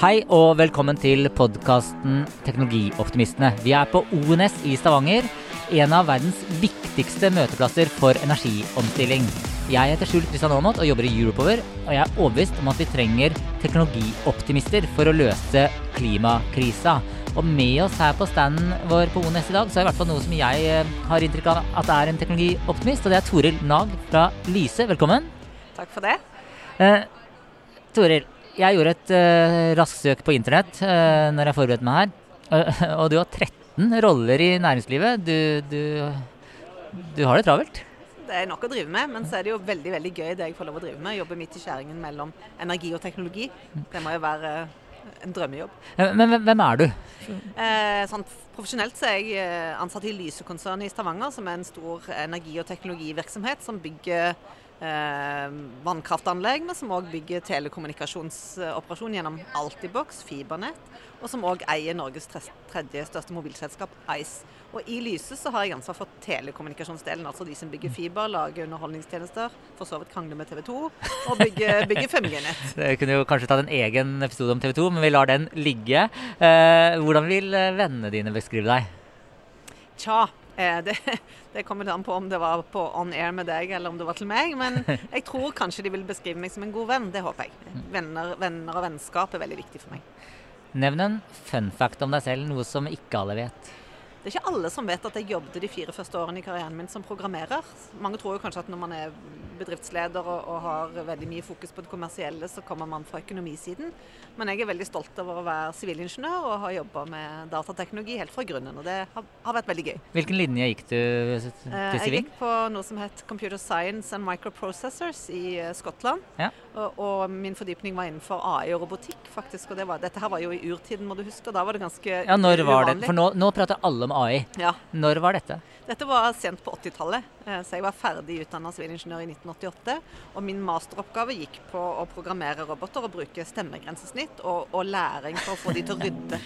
Hei og velkommen til podkasten Teknologioptimistene. Vi er på ONS i Stavanger, en av verdens viktigste møteplasser for energiomstilling. Jeg heter Skjult Kristian Aamodt og jobber i Europower, og jeg er overbevist om at vi trenger teknologioptimister for å løse klimakrisa. Og med oss her på standen vår på ONS i dag, så er det i hvert fall noe som jeg eh, har inntrykk av at er en teknologioptimist, og det er Toril Nag fra Lyse. Velkommen. Takk for det. Eh, Toril, jeg gjorde et uh, raskt søk på internett uh, når jeg forberedte meg her. Uh, og du har 13 roller i næringslivet. Du, du, du, har det travelt? Det er nok å drive med, men så er det jo veldig veldig gøy det jeg får lov å drive med. Jobbe midt i skjæringen mellom energi og teknologi. Det må jo være en drømmejobb. Men hvem er du? Eh, sånn, profesjonelt så er jeg ansatt i Lyse-konsernet i Stavanger, som er en stor energi- og teknologivirksomhet som bygger vannkraftanlegg, men som òg bygger telekommunikasjonsoperasjon gjennom Altibox, fibernett, og som òg eier Norges tredje største mobilselskap, Ice. Og I Lyse så har jeg ansvar for telekommunikasjonsdelen, altså de som bygger fiber, lager underholdningstjenester, for så vidt krangler med TV 2, og bygger, bygger 5G-nett. Vi kunne jo kanskje tatt en egen episode om TV 2, men vi lar den ligge. Eh, hvordan vil vennene dine beskrive deg? Tja, det, det kommer an på om det var på on air med deg eller om det var til meg. Men jeg tror kanskje de vil beskrive meg som en god venn. Det håper jeg. Venner, venner og vennskap er veldig viktig for meg. Nevn en fun fact om deg selv, noe som ikke alle vet. Det er ikke alle som vet at jeg jobbet de fire første årene i karrieren min som programmerer. Mange tror jo kanskje at når man er bedriftsleder og, og har veldig mye fokus på det kommersielle, så kommer man fra økonomisiden. Men jeg er veldig stolt over å være sivilingeniør og har jobba med datateknologi helt fra grunnen. Og det har, har, vært veldig gøy. Hvilken linje gikk du til sivil? Jeg gikk på noe som het Computer Science and Microprocessors i Skottland. Ja. Og, og, min fordypning var innenfor AI og robotikk, faktisk. Og det var, dette her var jo i urtiden, må du huske. Og da var det ganske ja, når var uvanlig. Det? For nå, nå prater alle om AI. Ja. Når var dette? Dette var sent på 80-tallet. Så jeg var ferdig utdanna sivilingeniør i 1988. Og min masteroppgave gikk på å programmere roboter og bruke stemmegrensesnitt og, og læring for å få de til å rydde.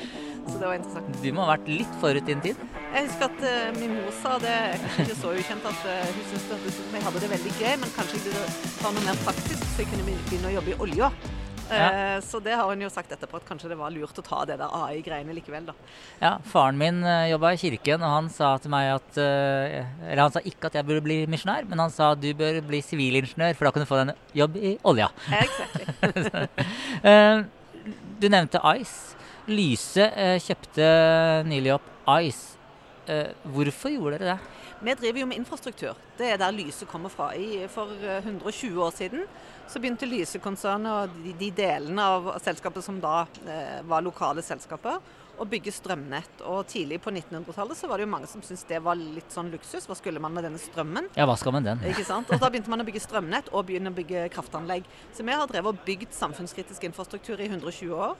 Så det var interessant. Du må ha vært litt forut din tid? Jeg husker at uh, min mor sa det. Er kanskje ikke så ukjent at uh, hun syntes at jeg hadde det veldig gøy, men kanskje jeg burde ta noe mer praktisk, så jeg kunne begynne å jobbe i olja. Ja. Så det har hun jo sagt etterpå at kanskje det var lurt å ta det der AI-greiene likevel, da. Ja, faren min jobba i kirken, og han sa til meg at Eller han sa ikke at jeg burde bli misjonær, men han sa at du bør bli sivilingeniør, for da kan du få deg en jobb i olja. Exactly. du nevnte Ice. Lyse kjøpte nylig opp Ice. Hvorfor gjorde dere det? Vi driver jo med infrastruktur. Det er der Lyse kommer fra. I, for 120 år siden så begynte Lyse-konsernet og de, de, delene av selskapet som da eh, var lokale selskaper, å bygge strømnett. Og tidlig på 1900-tallet så var det jo mange som syntes det var litt sånn luksus. Hva skulle man med denne strømmen? Ja, hva skal man den? Ikke sant? Og da begynte man å bygge strømnett og begynne å bygge kraftanlegg. Så vi har drevet og bygd samfunnskritisk infrastruktur i 120 år.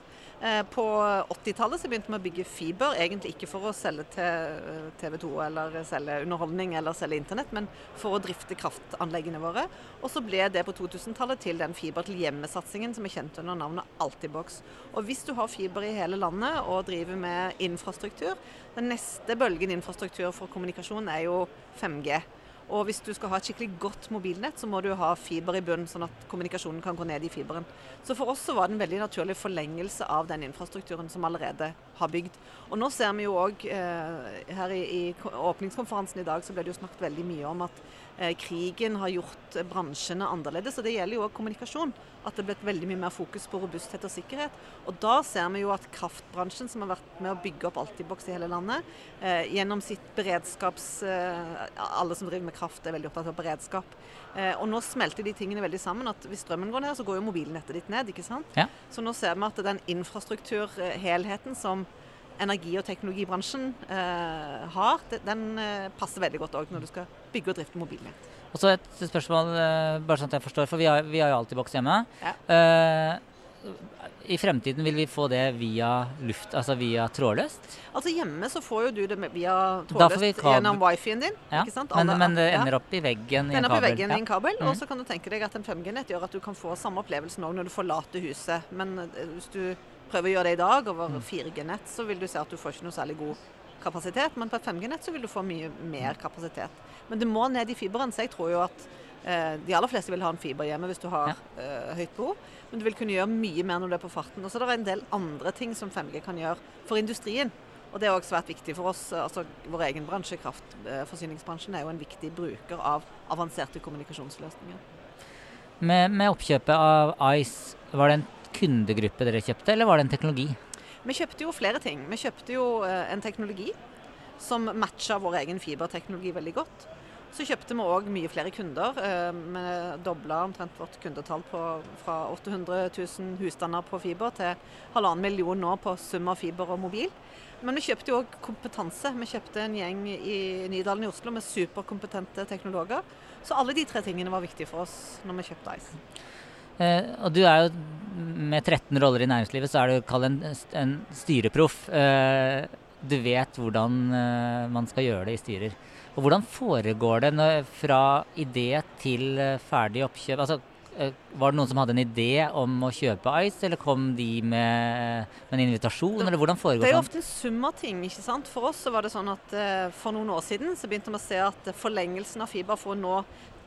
På 80-tallet så begynte vi å bygge fiber, egentlig ikke for å selge til TV 2 eller selge underholdning eller selge internett, men for å drifte kraftanleggene våre. Og så ble det på 2000-tallet til den fiber til hjemmesatsingen som er kjent under navnet Altibox. Og hvis du har fiber i hele landet og driver med infrastruktur, den neste bølgen infrastruktur for kommunikasjon er jo 5G. Og hvis du skal ha et skikkelig godt mobilnett, så må du ha fiber i bunnen, sånn at kommunikasjonen kan gå ned i fiberen. Så for oss så var det en veldig naturlig forlengelse av den infrastrukturen som allerede har bygd. Og nå ser vi jo òg eh, her i, i, åpningskonferansen i dag så ble det jo snakket veldig mye om at eh, krigen har gjort bransjene annerledes. Og det gjelder jo òg kommunikasjon. At det er blitt veldig mye mer fokus på robusthet og sikkerhet. Og da ser vi jo at kraftbransjen, som har vært med å bygge opp Altibox i hele landet, eh, gjennom sitt beredskaps... alle som driver med kraft er veldig opptatt av beredskap. Eh, og nå smelter de tingene veldig sammen. at Hvis strømmen går ned, så går jo mobilnettet ditt ned. ikke sant? Ja. Så nå ser vi at den infrastrukturhelheten som energi- og teknologibransjen eh, har, den eh, passer veldig godt òg når du skal bygge og drifte mobilnett. Og så et spørsmål, eh, bare sånn at jeg forstår, for vi har, vi har jo alltid boks hjemme. Ja. Eh, i fremtiden vil vi få det via luft, altså via trådløst? Altså Hjemme så får jo du det via trådløst gjennom wifien din. Ja, ikke sant? men, Alle- men det ender opp i veggen i Det en ender opp i kabel. veggen i en kabel, mm. og så kan du tenke deg at en 5G-nett gjør at du kan få samme opplevelsen òg når du forlater huset. Men eh, hvis du prøver å gjøre det i dag over Mm. 4G-nett, så vil du se at du får ikke noe særlig god kapasitet. Men på et 5G-nett så vil du få mye mer kapasitet. Men det må ned i fiberen, så jeg tror jo at eh, de aller fleste vil ha en fiber hjemme hvis du har eh, høyt behov. Men du vil kunne gjøre mye mer når du er på farten. Og så er det en del andre ting som 5G kan gjøre for industrien. Og det er også svært viktig for oss. altså Vår egen bransje, kraftforsyningsbransjen, er jo en viktig bruker av avanserte kommunikasjonsløsninger. Med, med oppkjøpet av Ice, var det en kundegruppe dere kjøpte, eller var det en teknologi? Vi kjøpte jo flere ting. Vi kjøpte jo eh, en teknologi som matcha vår egen fiberteknologi veldig godt. Så kjøpte vi òg mye flere kunder. eh, Vi dobla omtrent vårt kundetall på, fra 800 000 husstander på fiber til halvannen million nå på sum av fiber og mobil. Men vi kjøpte jo òg kompetanse. Vi kjøpte en gjeng i Nydalen i Oslo med superkompetente teknologer. Så alle de tre tingene var viktige for oss når vi kjøpte Ice. Eh, og du er jo med 13 roller i næringslivet, så er du kall en, en styreproff. Eh, du vet hvordan eh, man skal gjøre det i styrer. Og hvordan foregår det når, fra idé til ferdig oppkjøp? Altså, var det noen som hadde en idé om å kjøpe Ice, eller kom de med, med en invitasjon, Det- eller hvordan Det er jo ofte en sum av ting. ikke sant? For oss så var det sånn at for noen år siden så begynte vi å se at forlengelsen av fiber for å nå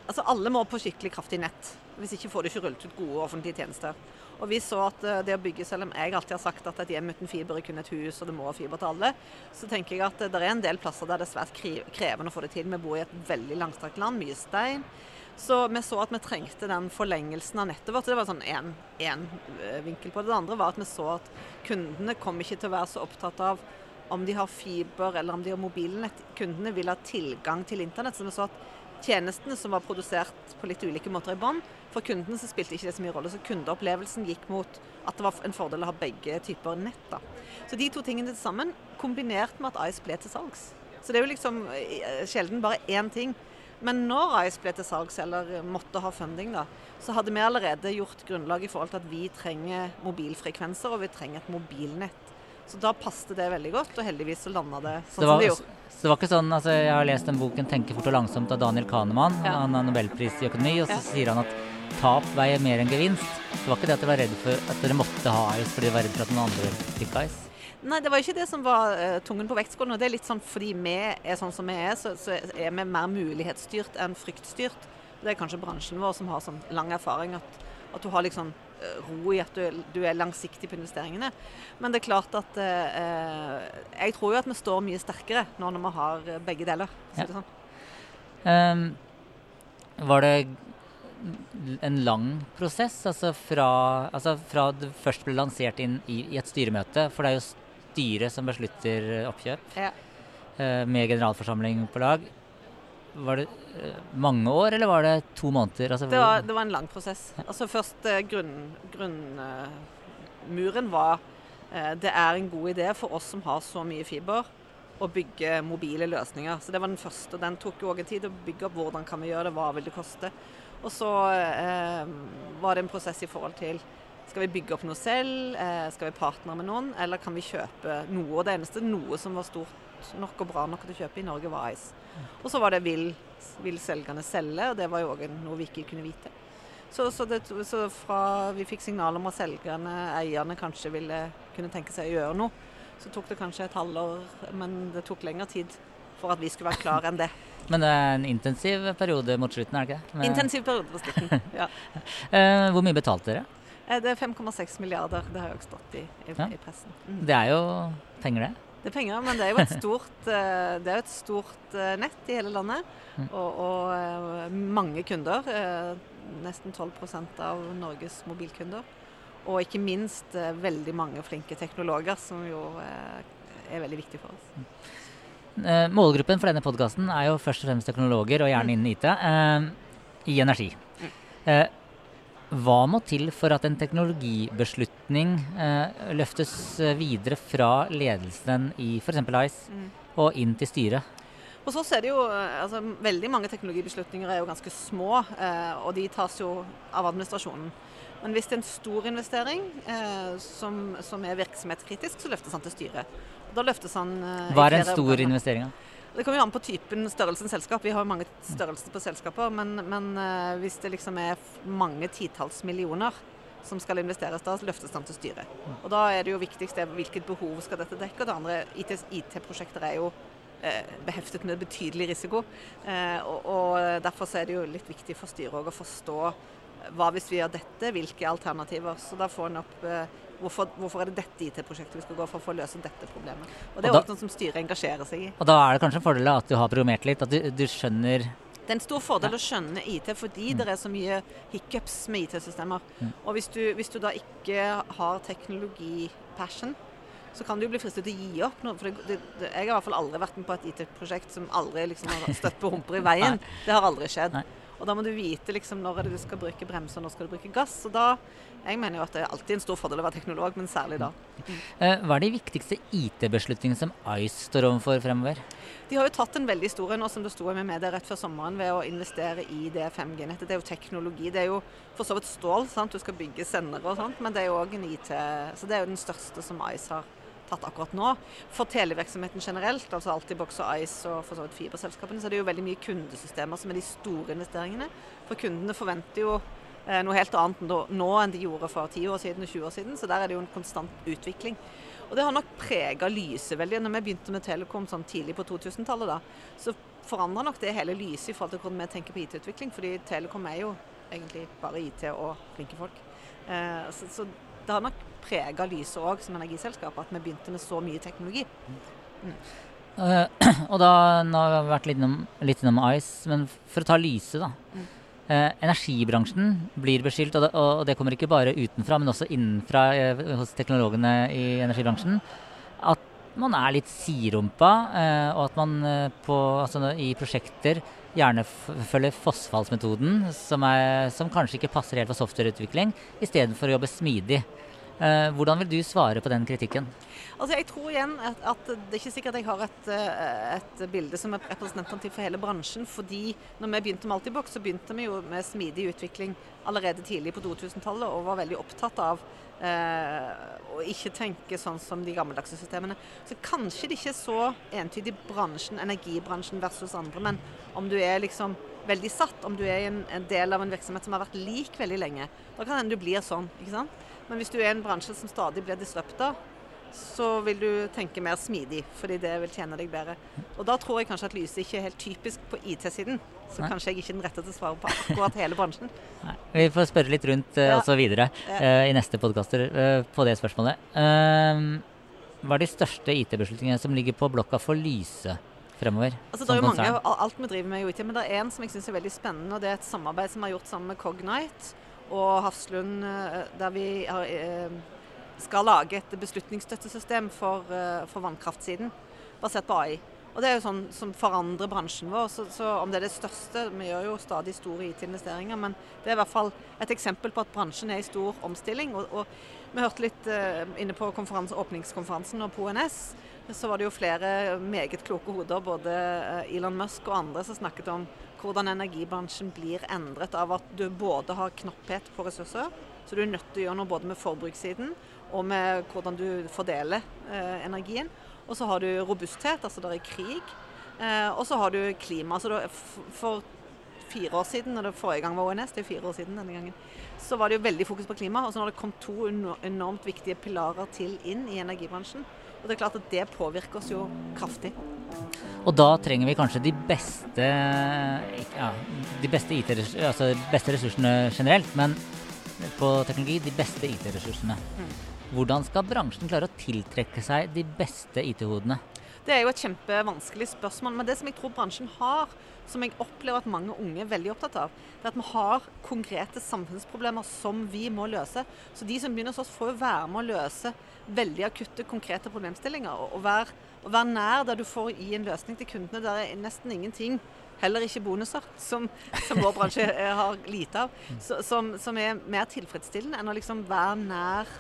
Altså alle må på skikkelig kraftig nett. Hvis ikke får du ikke rullet ut gode offentlige tjenester. Og vi så at eh, det å bygge, selv om jeg alltid har sagt at et hjem uten fiber er kun et hus, og det må ha fiber til alle, så tenker jeg at eh, det er en del plasser der det er svært krevende å få det til. Vi bor i et veldig langstrakt land, mye stein. Så vi så at vi trengte den forlengelsen av nettet vårt. Det var sånn én vinkel på det. Det andre var at vi så at kundene kom ikke til å være så opptatt av om de har fiber eller om de har mobilnett. Kundene vil ha tilgang til internett. Så vi så at tjenestene som var produsert på litt ulike måter i bånn, for kundene så spilte ikke det så mye rolle. Så kundeopplevelsen gikk mot at det var en fordel å ha begge typer nett. da. Så de to tingene til sammen, kombinert med at Ice ble til salgs. Så det er jo liksom eh, sjelden bare én ting. Men når Ice ble til salgs, eller måtte ha funding, da, så hadde vi allerede gjort grunnlag i forhold til at vi trenger mobilfrekvenser, og vi trenger et mobilnett. Så da passet det veldig godt, og heldigvis så landa det sånn det, som var, det gjorde. så det var ikke sånn, altså Jeg har lest den boken 'Tenke fort og langsomt' av Daniel Kahneman. Ja. Han har nobelpris i økonomi, og så Ja. sier han at tap veier mer enn gevinst. Det var ikke det at dere var redd for at dere måtte ha Ice fordi dere var redd for at noen andre fikk Ice? Nei, det var ikke det som var uh, tungen på vektskålen. Og det er litt sånn fordi vi er sånn som vi er, så, så er vi mer mulighetsstyrt enn fryktstyrt. Det er kanskje bransjen vår som har sånn lang erfaring at, at du har liksom ro i at du, er- du er langsiktig på investeringene. Men det er klart at eh, Jeg tror jo at vi står mye sterkere nå når vi har eh, begge deler. Ja. sånn. Um, var det en lang prosess, altså fra, altså fra det først ble lansert inn i, i et styremøte? For det er jo styret som beslutter oppkjøp, Ja. uh, med generalforsamling på lag. Var det eh, mange år, eller var det to måneder? Altså, Det var, det var en lang prosess. Altså Først eh, grunn, grunnmuren var eh, Det er en god idé for oss som har så mye fiber, å bygge mobile løsninger. Så Det var den første. Den tok jo òg en tid å bygge opp. Hvordan kan vi gjøre det, hva vil det koste? Og så eh, var det en prosess i forhold til skal vi bygge opp noe selv, eh, skal vi partnere med noen, eller kan vi kjøpe noe? Og det eneste noe som var stort nok og bra nok til å kjøpe i Norge, var Ice. Og så var det vil, vil selgerne selge, og det var jo òg noe vi ikke kunne vite. Så, så, det, så fra vi fikk signal om at selgerne, eierne, kanskje ville kunne tenke seg å gjøre noe, så tok det kanskje et halvår, men det tok lengre tid for at vi skulle være klar enn det. Men det er en intensiv periode mot slutten, er det ikke det? Men- Intensiv periode på slutten. Ja. Eh, hvor mye betalte dere? Eh, Det er 5,6 milliarder, det har jo også stått i, i, Ja. i pressen. Mm. Det er jo penger, det. Det er penger, men det er jo et stort, eh, det er jo et stort eh, nett i hele landet. Mm. Og, og mange kunder. Nesten 12% av Norges mobilkunder. Og ikke minst veldig mange flinke teknologer, som jo er veldig viktig for oss. Eh, målgruppen for denne podkasten er jo først og fremst teknologer, og gjerne innen IT, i energi. Hva må til for at en teknologibeslutning eh, løftes videre fra ledelsen i f.eks. Ice Mm. og inn til styret? Og så er det jo eh, altså, Veldig mange teknologibeslutninger er jo ganske små, eh, og de tas jo av administrasjonen. Men hvis det er en stor investering eh, som, som, er virksomhetskritisk, så løftes han til styret. Da løftes han eh, Hva er en stor investering? Det kommer jo an på typen størrelsen selskap. Vi har jo mange størrelser på selskaper. Men, men uh, hvis det liksom er mange titalls millioner som skal investeres, da løftes den til styret. Og Da er det jo viktigst hvilket behov skal dette dekke. Og det andre, IT-prosjekter IT er jo eh, beheftet med betydelig risiko. Eh, og, og, Derfor er det jo litt viktig for styret å forstå hva hvis vi gjør dette, hvilke alternativer. Så da får en opp eh, hvorfor, hvorfor, er det dette IT-prosjektet vi skal gå for for å løse dette problemet. Og Det er også noe som styret engasjerer seg i. Og Da er det kanskje en fordel at du har programmert litt, at du, du skjønner det er en stor fordel å skjønne IT fordi mm. det er så mye hiccups med IT-systemer. Mm. Og hvis du, hvis du, da ikke har teknologipassion, så kan du jo bli fristet til å gi opp noe. For det, det, det, jeg har i hvert fall aldri vært med på et IT-prosjekt som aldri liksom har støtt på humper i veien. Det har aldri skjedd. Nei. Og da må du vite liksom når er det du skal bruke bremser, og når skal du bruke gass. Og da, Jeg mener jo at det er alltid en stor fordel å være teknolog, men særlig da. Mm. Hva er de viktigste IT-beslutningene som Ice står overfor fremover? De har jo tatt en veldig stor en, som det sto med media rett før sommeren, ved å investere i det 5G-nettet. Det er jo teknologi. Det er jo for så vidt stål, sant? du skal bygge sendere og sånt, men det er jo òg en IT Så det er jo den største som Ice har tatt akkurat nå. For televirksomheten generelt, altså Altibox og Ice og for så vidt fiberselskapene, så er det jo veldig mye kundesystemer som er de store investeringene. For kundene forventer jo eh, noe helt annet nå enn de gjorde for 10 år siden og 20 år siden, så der er det jo en konstant utvikling. Og det har nok prega Lyse veldig. Når vi begynte med Telekom sånn tidlig på 2000-tallet, da, så forandra nok det hele Lyse i forhold til hvordan vi tenker på IT-utvikling. Fordi Telekom er jo egentlig bare IT og flinke folk. Eh, så, det har nok prega Lyse òg som energiselskap, at vi begynte med så mye teknologi. Mm. Uh, og da, Nå har vi vært litt innom, litt innom Ice, men for å ta Lyse, da. Mm. Eh, energibransjen blir beskyldt, og det, og det, kommer ikke bare utenfra, men også innenfra eh, hos teknologene i energibransjen, at man er litt siderumpa, eh, og at man eh, på, altså, i prosjekter gjerne følger fossfallsmetoden, som, er, som kanskje ikke passer helt for softwareutvikling, istedenfor å jobbe smidig. Eh, hvordan vil du svare på den kritikken? Altså jeg tror igjen at, at Det er ikke sikkert jeg har et, eh, et, bilde som er representativt for hele bransjen. fordi når vi begynte med Altibox, så begynte vi jo med smidig utvikling allerede tidlig på 2000-tallet og var veldig opptatt av eh, å ikke tenke sånn som de gammeldagse systemene. Så kanskje det ikke er så entydig bransjen, energibransjen versus andre, men om du er liksom veldig satt, om du er en, en del av en virksomhet som har vært lik veldig lenge, da kan hende du blir sånn. ikke sant? Men hvis du er i en bransje som stadig blir disrupta, så vil du tenke mer smidig, fordi det vil tjene deg bedre. Og da tror jeg kanskje at lyset ikke er helt typisk på IT-siden. Så Nei. kanskje jeg ikke er den rette til å svare på akkurat hele bransjen. Nei. Vi får spørre litt rundt uh, også og så videre uh, i neste podkaster uh, på det spørsmålet. hva er de største IT-beslutningene som ligger på blokka for Lyse? fremover? Altså, det er jo mange, Alt vi driver med, i IT, men det er en som jeg syns er veldig spennende. og Det er et samarbeid som vi har gjort sammen med Cognite og Hafslund, eh, der vi eh, skal lage et beslutningsstøttesystem for, eh, for vannkraftsiden, basert på AI. Og Det er jo sånn som forandrer bransjen vår. Så, så, Om det er det største Vi gjør jo stadig store IT-investeringer, men det er i hvert fall et eksempel på at bransjen er i stor omstilling. Og, og Vi hørte litt uh, inne på åpningskonferansen og på ONS. Så var det jo flere meget kloke hoder, både Elon Musk og andre, som snakket om hvordan energibransjen blir endret av at du både har knapphet på ressurser, så du er nødt til å gjøre noe både med forbrukssiden og med hvordan du fordeler eh, energien. Og så har du robusthet, altså det er krig. Eh, og så har du klima. Så for fire år siden, og det forrige gang var ONS, det er fire år siden denne gangen, så var det jo veldig fokus på klima. Og så har det kommet to enormt viktige pilarer til inn i energibransjen. Og det er klart at det påvirker oss jo kraftig. Og da trenger vi kanskje de beste, ja, de beste, altså beste ressursene generelt, men på teknologi de beste IT-ressursene. Mm. Hvordan skal bransjen klare å tiltrekke seg de beste IT-hodene? Det er jo et kjempevanskelig spørsmål. Men det som jeg tror bransjen har, som jeg opplever at mange unge er veldig opptatt av, det er at vi har konkrete samfunnsproblemer som vi må løse. Så de som begynner hos oss, får jo være med å løse veldig akutte, konkrete problemstillinger. Og være, og være nær der du får gi en løsning til kundene. Der er nesten ingenting Heller ikke bonuser, som, som vår bransje har lite av. Så, som, som, er mer tilfredsstillende enn å liksom være nær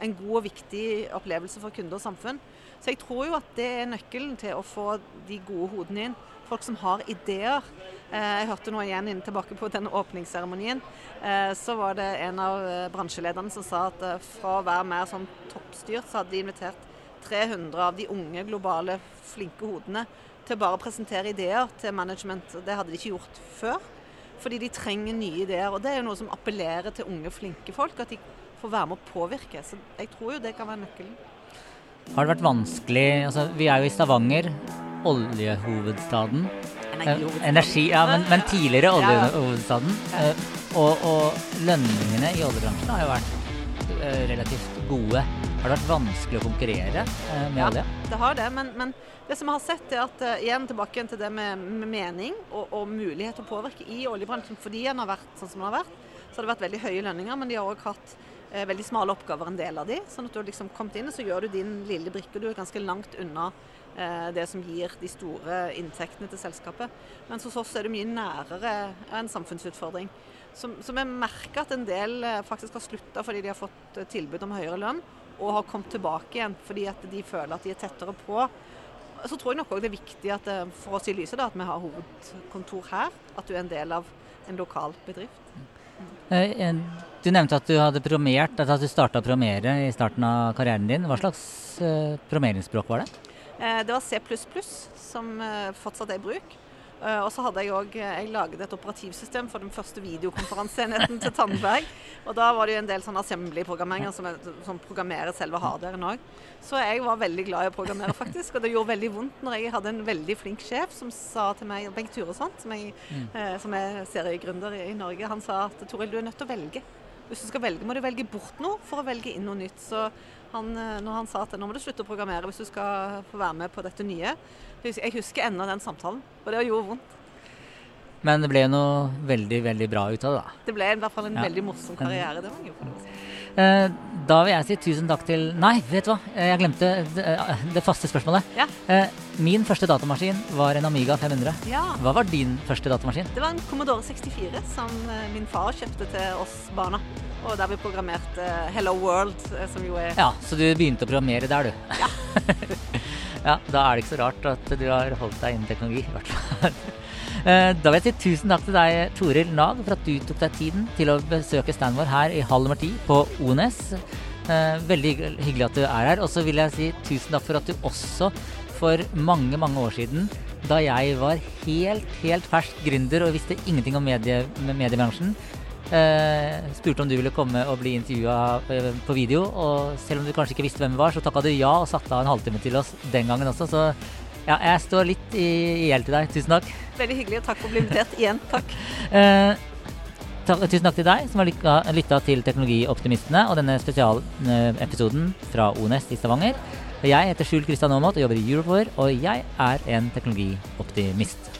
en god og viktig opplevelse for kunder og samfunn. Så jeg tror jo at det er nøkkelen til å få de gode hodene inn. Folk som har ideer. Eh, jeg hørte nå igjen inn tilbake på den åpningsseremonien. Eh, så var det en av eh, bransjelederne som sa at fra å være mer sånn toppstyrt, så hadde de invitert 300 av de unge, globale, flinke hodene til å bare presentere ideer til management. Det hadde de ikke gjort før. Fordi de trenger nye ideer. Og det er jo noe som appellerer til unge, flinke folk. At de får være med å påvirke. Så jeg tror jo det kan være nøkkelen. Har det vært vanskelig altså, Vi er jo i Stavanger, oljehovedstaden. Energihovedstaden. Energi, ja, men, men tidligere oljehovedstaden. Ja. og, og, lønningene i oljebransjen har jo vært eh, relativt gode. Har det vært vanskelig å konkurrere eh, med ja, olje? Det har det, men, men, det som jeg har sett er at igjen tilbake til det med, med mening og, og, mulighet til å påvirke i oljebransjen. Fordi den har vært sånn som den har vært, så har det vært veldig høye lønninger, men de har òg hatt eh, veldig smale oppgaver, en del av de. Sånn at du har liksom kommet inn, og så gjør du din lille brikke. Du er ganske langt unna eh, det som gir de store inntektene til selskapet. Mens hos oss er det mye nærere en samfunnsutfordring. Som, vi merker at en del eh, faktisk har slutta fordi de har fått eh, tilbud om høyere lønn, og har kommet tilbake igjen fordi at de føler at de er tettere på. Så tror jeg nok òg det er viktig at, eh, for oss i Lyse da, at vi har hovedkontor her. At du er en del av en lokal bedrift. Mm. Du nevnte at du hadde promert, at du starta å promere i starten av karrieren din. Hva slags promeringsspråk var det? Det var C++, som fortsatt er i bruk. Uh, og så hadde jeg òg Jeg laget et operativsystem for den første videokonferanseenheten til Tandberg. Og da var det jo en del sånn assembly-programmeringer som, som, programmerer selve hardwaren òg. Så jeg var veldig glad i å programmere, faktisk. Og det gjorde veldig vondt når jeg hadde en veldig flink sjef som sa til meg, Bengt Turesson, som, jeg, mm. uh, som er seriegründer i, i Norge, han sa at Toril, du er nødt til å velge. Hvis du skal velge, må du velge bort noe for å velge inn noe nytt. Så han, eh, når han sa at nå må du slutte å programmere hvis du skal få være med på dette nye. Jeg husker ennå den samtalen, og det gjorde vondt. Men det ble noe veldig, veldig bra ut av det, da. Det ble i hvert fall en ja. veldig morsom karriere. Det var jo eh, Da vil jeg si tusen takk til Nei, vet du hva, eh, jeg glemte det, det faste spørsmålet. Ja. Min første datamaskin var en Amiga 500. Ja. Hva var din første datamaskin? Det var en Commodore 64 som min far kjøpte til oss barna. Og der vi programmerte Hello World, eh, som jo er Ja, så du begynte å programmere der, du. Ja. ja, da er det ikke så rart at du har holdt deg innen teknologi, i hvert fall. Eh, da vil jeg si tusen takk til deg, Toril Nag, for at du tok deg tiden til å besøke standen vår her i halv nummer ti på Ones. Eh, veldig hyggelig at du er her. Og så vil jeg si tusen takk for at du også for mange, mange år siden, da jeg var helt, helt fersk gründer og visste ingenting om medie, mediebransjen, spurte om du ville komme og bli intervjua eh, på video. Og selv om du kanskje ikke visste hvem vi var, så takka du ja og satte av en halvtime til oss den gangen også. Så ja, jeg står litt i, gjeld til deg. Tusen takk. Veldig hyggelig, og takk for å bli invitert igjen. Takk. eh, takk. Tusen takk til deg som har lytta til Teknologioptimistene og denne spesialepisoden fra ONES i Stavanger. Jeg heter Skjul Kristian Aamodt og jobber i Europower, og jeg er en teknologioptimist.